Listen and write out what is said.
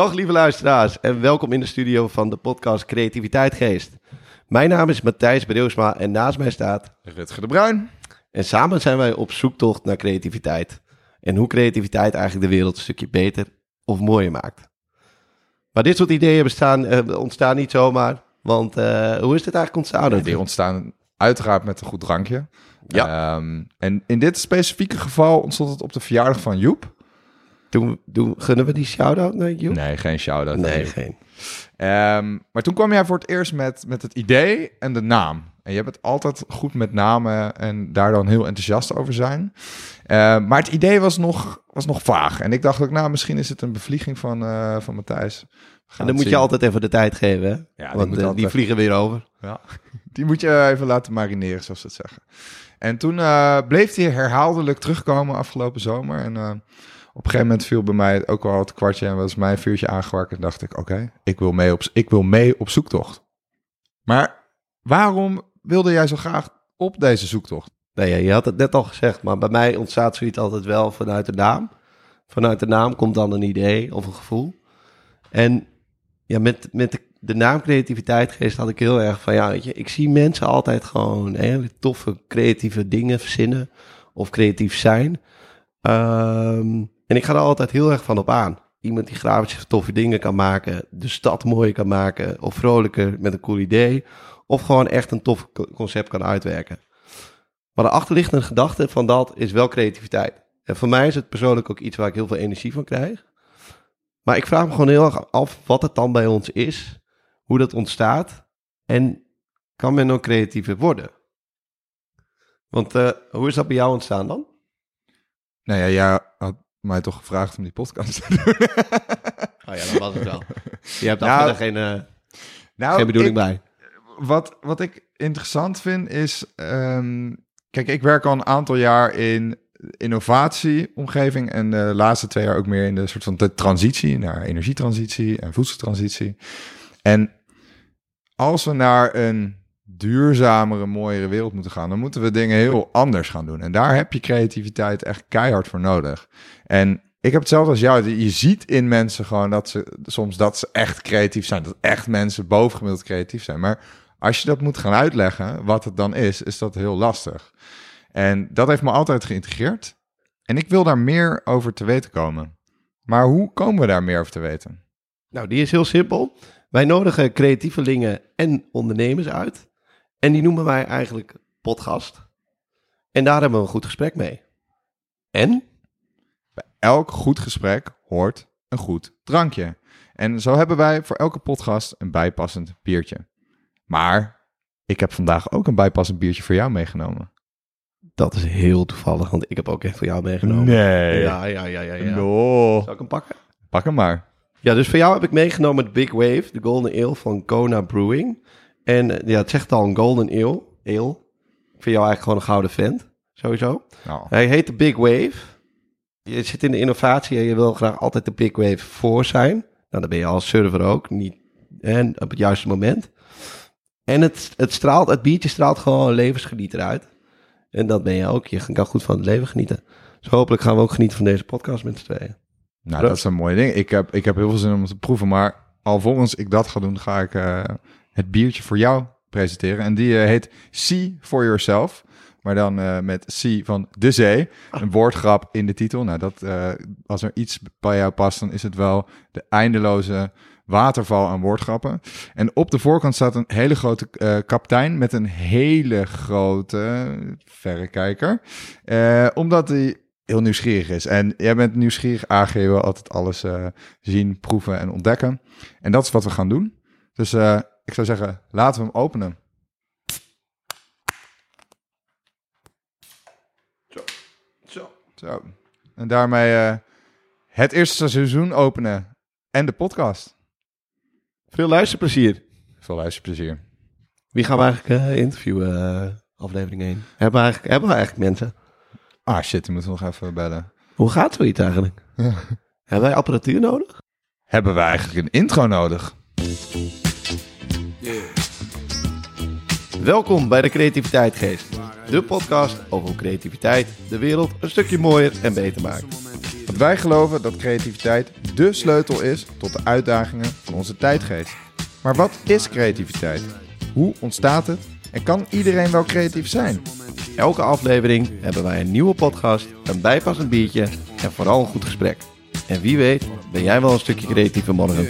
Dag lieve luisteraars en welkom in de studio van de podcast Creativiteit Geest. Mijn naam is Matthijs Breusma en naast mij staat... Rutger de Bruin. En samen zijn wij op zoektocht naar creativiteit. En hoe creativiteit eigenlijk de wereld een stukje beter of mooier maakt. Maar dit soort ideeën bestaan, eh, ontstaan niet zomaar. Want eh, hoe is dit eigenlijk ontstaan? Ja, die ontstaan uiteraard met een goed drankje. Ja. Ehm, en in dit specifieke geval ontstond het op de verjaardag van Joep. Doen, doen, gunnen we die shout-out naar Joep? Nee, geen shout-out. Nee, geen. Ehm, maar toen kwam jij voor het eerst met, met het idee en de naam. En je bent altijd goed met namen en daar dan heel enthousiast over zijn. Ehm, maar het idee was nog, was nog vaag. En ik dacht ook, nou, misschien is het een bevlieging van, eh, van Matthijs. En dan het moet je altijd even de tijd geven, hè? die Want eh, altijd die vliegen weer over. Ja, die moet je even laten marineren, zoals ze het zeggen. En toen eh, bleef hij herhaaldelijk terugkomen afgelopen zomer. En een gegeven moment viel bij mij ook al het kwartje en was mijn vuurtje aangewakkerd. En dacht ik, oké, ik wil mee op ik wil mee op zoektocht. Maar waarom wilde jij zo graag op deze zoektocht? Nee, je had het net al gezegd, maar bij mij ontstaat zoiets altijd wel vanuit de naam. Vanuit de naam komt dan een idee of een gevoel. En ja, met, met de, naam creativiteit geest had ik heel erg van, ja, weet je, ik zie mensen altijd gewoon hele toffe creatieve dingen verzinnen of creatief zijn. Ehm, en ik ga er altijd heel erg van op aan. Iemand die grafisch toffe dingen kan maken, de stad mooier kan maken, of vrolijker met een cool idee, of gewoon echt een tof co- concept kan uitwerken. Maar de achterliggende gedachte van dat is wel creativiteit. En voor mij is het persoonlijk ook iets waar ik heel veel energie van krijg. Maar ik vraag me gewoon heel erg af wat het dan bij ons is, hoe dat ontstaat en kan men ook creatiever worden? Want eh, hoe is dat bij jou ontstaan dan? Nou ja, had mij toch gevraagd om die podcast te doen. Oh ja, dat was het wel. Je hebt daar Nou, geen, nou, geen bedoeling ik- bij. wat, wat ik interessant vind is. ehm, kijk, ik werk al een aantal jaar in innovatieomgeving. En de laatste twee jaar ook meer in de soort van de transitie naar energietransitie en voedseltransitie. En als we naar een duurzamere, mooiere wereld moeten gaan, dan moeten we dingen heel anders gaan doen. En daar heb je creativiteit echt keihard voor nodig. En ik heb hetzelfde als jou. Je ziet in mensen gewoon dat ze soms dat ze echt creatief zijn. Dat echt mensen bovengemiddeld creatief zijn. Maar als je dat moet gaan uitleggen, wat het dan is, is dat heel lastig. En dat heeft me altijd geïntegreerd. En ik wil daar meer over te weten komen. Maar hoe komen we daar meer over te weten? Nou, die is heel simpel. Wij nodigen creatievelingen en ondernemers uit. En die noemen wij eigenlijk potgast. En daar hebben we een goed gesprek mee. En? Elk goed gesprek hoort een goed drankje. En zo hebben wij voor elke podcast een bijpassend biertje. Maar ik heb vandaag ook een bijpassend biertje voor jou meegenomen. Dat is heel toevallig, want ik heb ook echt voor jou meegenomen. Nee. Ja, ja, ja, ja. ja. No. Zal ik hem pakken? Pak hem maar. Ja, dus voor jou heb ik meegenomen het Big Wave, de Golden Ale van Kona Brewing. En eh, ja, het zegt al een Golden Ale. Ale. Ik vind jou eigenlijk gewoon een gouden vent, sowieso. Nou, Hij heet de Big Wave. Je zit in de innovatie en je wil graag altijd de Big Wave voor zijn. Nou, dan ben je als server ook, niet en op het juiste moment. En het, het straalt, het biertje straalt gewoon levensgenieter uit. En dat ben je ook. Je kan goed van het leven genieten. Dus hopelijk gaan we ook genieten van deze podcast met z'n tweeën. nou dat is een mooi ding. Ik heb, ik heb heel veel zin om het te proeven. Maar alvorens ik dat ga doen, ga ik eh, het biertje voor jou presenteren. En die eh, heet See for Yourself. Maar dan eh, met C van de zee. Een woordgrap in de titel. Nou, dat, eh, als er iets bij jou past, dan is het wel de eindeloze waterval aan woordgrappen. En op de voorkant staat een hele grote eh, kaptein met een hele grote verrekijker. Omdat hij heel nieuwsgierig is. En jij bent nieuwsgierig, AG wil altijd alles zien, proeven en ontdekken. En dat is wat we gaan doen. Dus ik zou zeggen, laten we hem openen. Zo. Zo. En daarmee eh, het eerste seizoen openen en de podcast. Veel luisterplezier. Veel luisterplezier. Wie gaan we eigenlijk eh, interviewen, eh, aflevering 1? Hebben we, eigenlijk, hebben we eigenlijk mensen? Ah shit, die moeten we nog even bellen. Hoe gaat zoiets eigenlijk? Ja. Hebben wij apparatuur nodig? Hebben we eigenlijk een intro nodig? Welkom bij de Creativiteitgeest. De podcast over hoe creativiteit de wereld een stukje mooier en beter maakt. Want wij geloven dat creativiteit dé sleutel is tot de uitdagingen van onze tijdgeest. Maar wat is creativiteit? Hoe ontstaat het? En kan iedereen wel creatief zijn? Elke aflevering hebben wij een nieuwe podcast, een bijpassend biertje en vooral een goed gesprek. En wie weet ben jij wel een stukje creatiever morgen.